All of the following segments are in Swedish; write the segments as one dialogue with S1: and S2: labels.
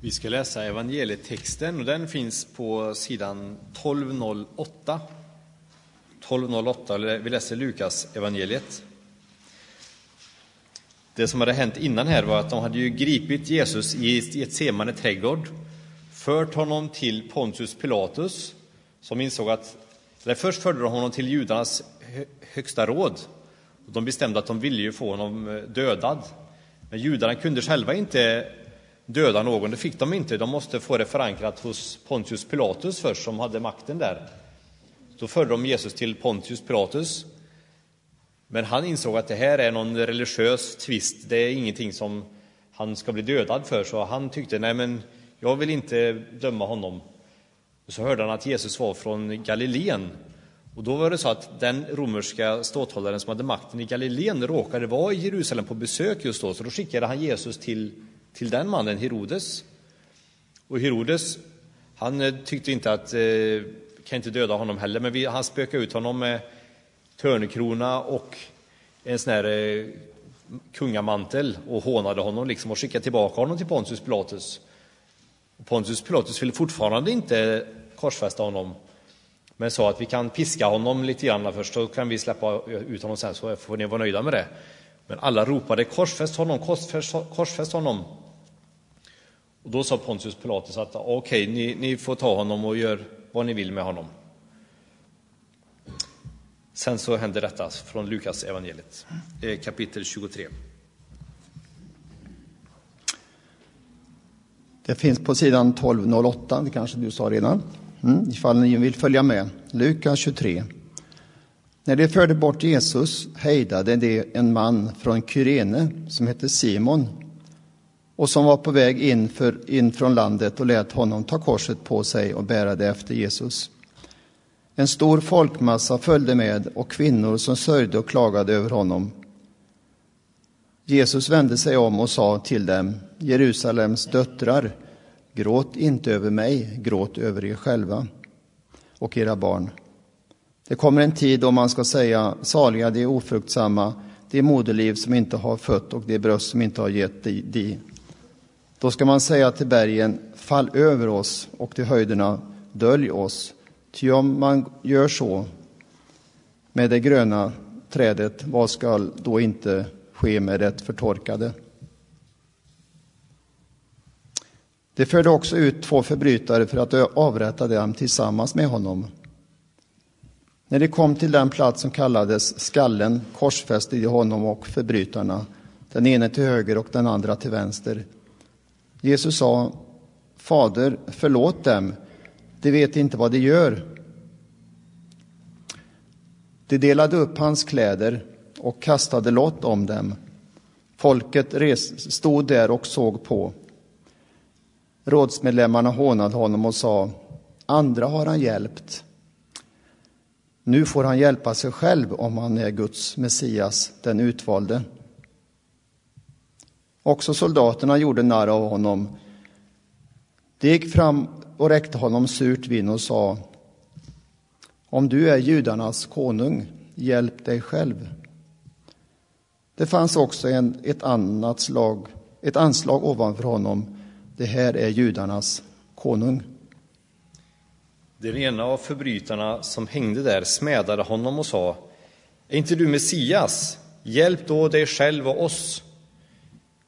S1: Vi ska läsa evangelietexten och den finns på sidan 1208. 1208, vi läser Lukas evangeliet. Det som hade hänt innan här var att de hade ju gripit Jesus i ett semane trädgård, fört honom till Pontius Pilatus, som insåg att, eller först förde de honom till judarnas högsta råd. De bestämde att de ville ju få honom eh, dödad. Men judarna kunde själva inte döda någon, det fick de inte. De måste få det förankrat hos Pontius Pilatus först, som hade makten där. Då förde de Jesus till Pontius Pilatus. Men han insåg att det här är någon religiös tvist, det är ingenting som han ska bli dödad för, så han tyckte, nej men jag vill inte döma honom. Så hörde han att Jesus var från Galileen. Och då var det så att den romerska ståthållaren som hade makten i Galileen råkade vara i Jerusalem på besök just då, så då skickade han Jesus till till den mannen, Herodes. Och Herodes, han eh, tyckte inte att, eh, kan inte döda honom heller, men vi, han spökade ut honom med törnekrona och en sån här eh, kungamantel och hånade honom liksom och skickade tillbaka honom till Pontius Pilatus. Pontius Pilatus ville fortfarande inte korsfästa honom, men sa att vi kan piska honom lite grann först, så kan vi släppa ut honom sen, så får ni vara nöjda med det. Men alla ropade korsfäst honom, korsfäst, korsfäst honom. Och då sa Pontius Pilatus att okej, okay, ni, ni får ta honom och gör vad ni vill med honom. Sen så händer detta från Lukas evangeliet, eh, kapitel 23.
S2: Det finns på sidan 1208, det kanske du sa redan, mm, ifall ni vill följa med. Lukas 23. När de förde bort Jesus hejdade de en man från Kyrene som hette Simon och som var på väg in, för, in från landet och lät honom ta korset på sig och bära det efter Jesus. En stor folkmassa följde med och kvinnor som sörjde och klagade över honom. Jesus vände sig om och sa till dem, Jerusalems döttrar, gråt inte över mig, gråt över er själva och era barn. Det kommer en tid då man ska säga saliga de ofruktsamma, det moderliv som inte har fött och det bröst som inte har gett dig. Då ska man säga till bergen, fall över oss och till höjderna, dölj oss. Ty om man gör så med det gröna trädet, vad skall då inte ske med det förtorkade? Det förde också ut två förbrytare för att avrätta dem tillsammans med honom. När de kom till den plats som kallades skallen korsfäste de honom och förbrytarna, den ene till höger och den andra till vänster. Jesus sa, Fader, förlåt dem, de vet inte vad de gör. De delade upp hans kläder och kastade lott om dem. Folket res, stod där och såg på. Rådsmedlemmarna hånade honom och sa, andra har han hjälpt, nu får han hjälpa sig själv om han är Guds Messias, den utvalde. Också soldaterna gjorde narr av honom. De gick fram och räckte honom surt vin och sa Om du är judarnas konung, hjälp dig själv. Det fanns också en, ett annat slag, ett anslag ovanför honom. Det här är judarnas konung.
S1: Den ena av förbrytarna som hängde där smädade honom och sa Är inte du Messias? Hjälp då dig själv och oss.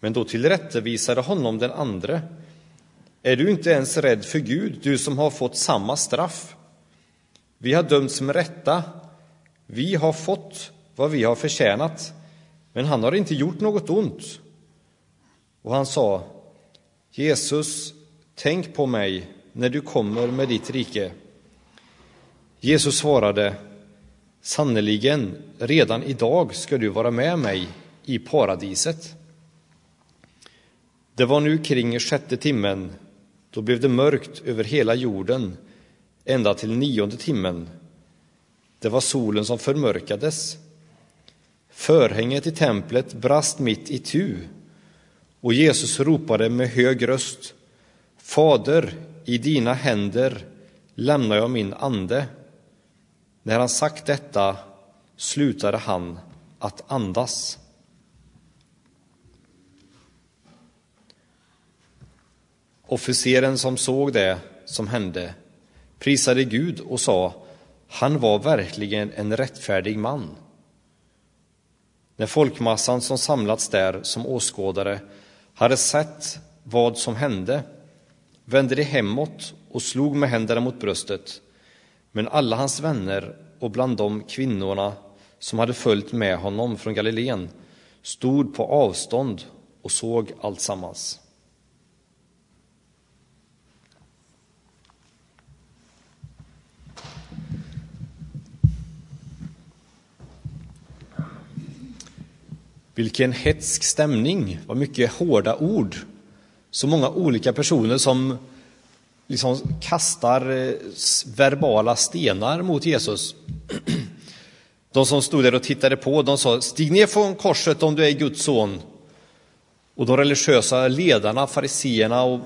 S1: Men då tillrättavisade honom den andre Är du inte ens rädd för Gud, du som har fått samma straff? Vi har dömts med rätta. Vi har fått vad vi har förtjänat, men han har inte gjort något ont. Och han sa Jesus, tänk på mig när du kommer med ditt rike. Jesus svarade, sannerligen, redan idag ska du vara med mig i paradiset. Det var nu kring sjätte timmen, då blev det mörkt över hela jorden ända till nionde timmen. Det var solen som förmörkades. Förhänget i templet brast mitt i tu och Jesus ropade med hög röst Fader, i dina händer lämnar jag min ande. När han sagt detta slutade han att andas. Officeren som såg det som hände prisade Gud och sa han var verkligen en rättfärdig man. När folkmassan som samlats där som åskådare hade sett vad som hände vände de hemåt och slog med händerna mot bröstet. Men alla hans vänner och bland dem kvinnorna som hade följt med honom från Galileen stod på avstånd och såg alltsammans. Vilken hetsk stämning, vad mycket hårda ord. Så många olika personer som liksom kastar eh, verbala stenar mot Jesus. De som stod där och tittade på, de sa stig ner från korset om du är Guds son. Och de religiösa ledarna, fariseerna, och eh,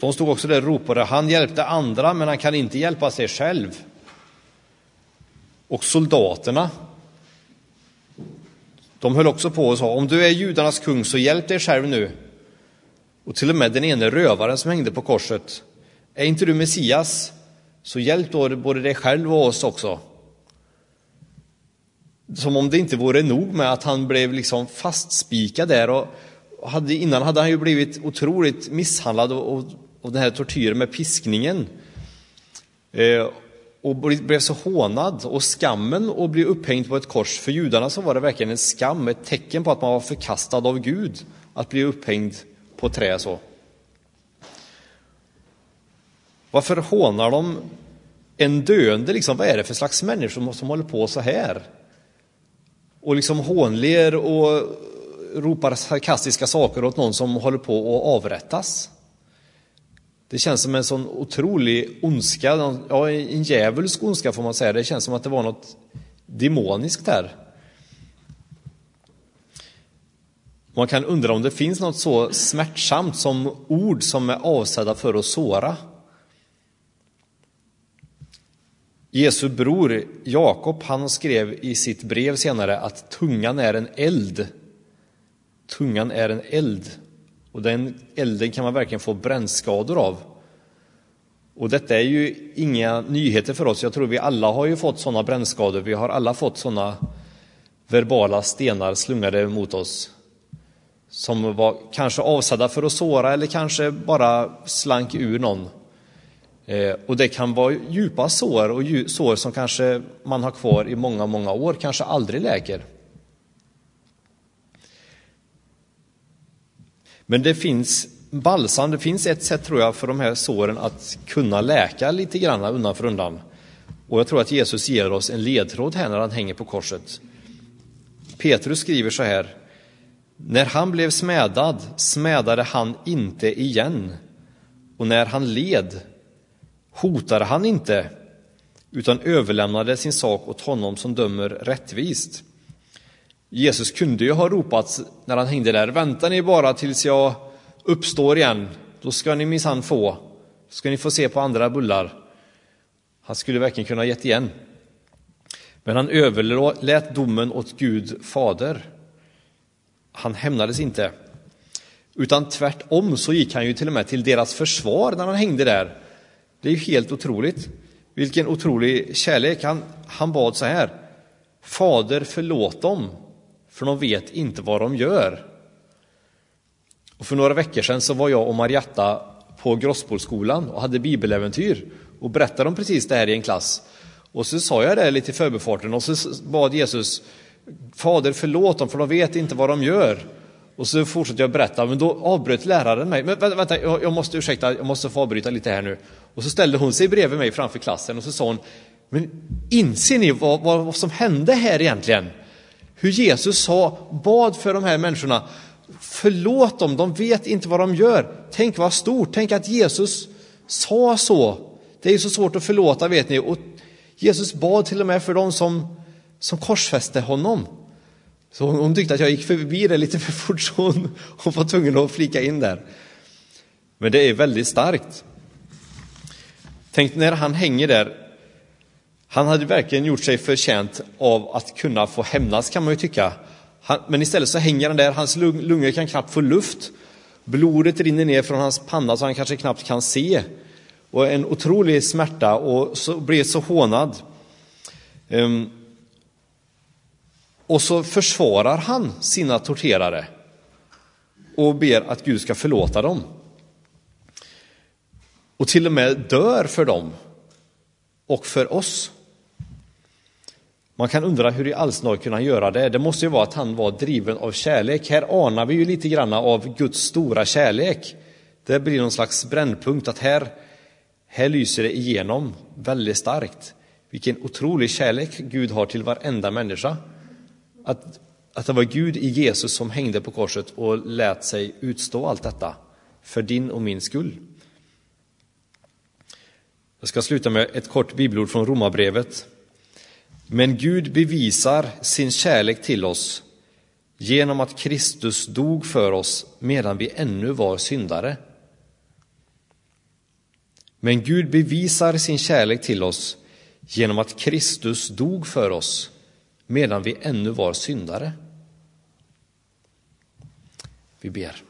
S1: de stod också där och ropade, han hjälpte andra men han kan inte hjälpa sig själv. Och soldaterna, de höll också på och sa, om du är judarnas kung så hjälp dig själv nu. Och till och med den ene rövaren som hängde på korset, är inte du Messias, så hjälp då både dig själv och oss också. Som om det inte vore nog med att han blev liksom fastspikad där. Och hade, innan hade han ju blivit otroligt misshandlad av den här tortyren med piskningen. Eh, och blev så hånad och skammen att bli upphängd på ett kors. För judarna så var det verkligen en skam, ett tecken på att man var förkastad av Gud, att bli upphängd på trä så. Varför hånar de en döende? Liksom, vad är det för slags människor som håller på så här? Och liksom hånler och ropar sarkastiska saker åt någon som håller på att avrättas. Det känns som en sån otrolig ondska, ja, en djävulsk ondska får man säga. Det känns som att det var något demoniskt där. Man kan undra om det finns något så smärtsamt som ord som är avsedda för att såra. Jesu bror Jakob, han skrev i sitt brev senare att tungan är en eld. Tungan är en eld och den elden kan man verkligen få brännskador av. Och detta är ju inga nyheter för oss. Jag tror vi alla har ju fått sådana brännskador. Vi har alla fått sådana verbala stenar slungade mot oss. Som var kanske avsedda för att såra eller kanske bara slank ur någon. Eh, och det kan vara djupa sår och sår som kanske man har kvar i många, många år, kanske aldrig läker. Men det finns balsam, det finns ett sätt tror jag för de här såren att kunna läka lite grann undan för undan. Och jag tror att Jesus ger oss en ledtråd här när han hänger på korset. Petrus skriver så här. När han blev smädad smädade han inte igen. Och när han led hotade han inte utan överlämnade sin sak åt honom som dömer rättvist. Jesus kunde ju ha ropat när han hängde där, vänta ni bara tills jag uppstår igen, då ska ni minsann få, Då ska ni få se på andra bullar. Han skulle verkligen kunna ha gett igen. Men han överlät domen åt Gud fader. Han hämnades inte, utan tvärtom så gick han ju till och med till deras försvar när han hängde där. Det är ju helt otroligt. Vilken otrolig kärlek. Han, han bad så här. Fader, förlåt dem, för de vet inte vad de gör. Och för några veckor sedan så var jag och Marietta på Grossbollskolan och hade bibeläventyr och berättade om precis det här i en klass. Och så sa jag det lite i förbifarten och så bad Jesus Fader förlåt dem för de vet inte vad de gör. Och så fortsatte jag berätta, men då avbröt läraren mig. Men vänta, vänta jag måste ursäkta, jag måste få avbryta lite här nu. Och så ställde hon sig bredvid mig framför klassen och så sa hon, men inser ni vad, vad, vad som hände här egentligen? Hur Jesus sa, bad för de här människorna, förlåt dem, de vet inte vad de gör. Tänk vad stort, tänk att Jesus sa så. Det är ju så svårt att förlåta vet ni. Och Jesus bad till och med för dem som, som korsfäste honom. Så hon, hon tyckte att jag gick förbi det lite för fort så hon, hon var tvungen att flika in där. Men det är väldigt starkt. Tänk när han hänger där. Han hade verkligen gjort sig förtjänt av att kunna få hämnas kan man ju tycka. Han, men istället så hänger han där, hans lungor kan knappt få luft. Blodet rinner ner från hans panna så han kanske knappt kan se. Och en otrolig smärta och så blir så hånad. Um, och så försvarar han sina torterare och ber att Gud ska förlåta dem. Och till och med dör för dem och för oss. Man kan undra hur i all snar kunde han göra det? Det måste ju vara att han var driven av kärlek. Här anar vi ju lite grann av Guds stora kärlek. Det blir någon slags brännpunkt att här, här lyser det igenom väldigt starkt. Vilken otrolig kärlek Gud har till varenda människa. Att, att det var Gud i Jesus som hängde på korset och lät sig utstå allt detta för din och min skull. Jag ska sluta med ett kort bibelord från Romarbrevet. Men Gud bevisar sin kärlek till oss genom att Kristus dog för oss medan vi ännu var syndare. Men Gud bevisar sin kärlek till oss genom att Kristus dog för oss medan vi ännu var syndare. Vi ber.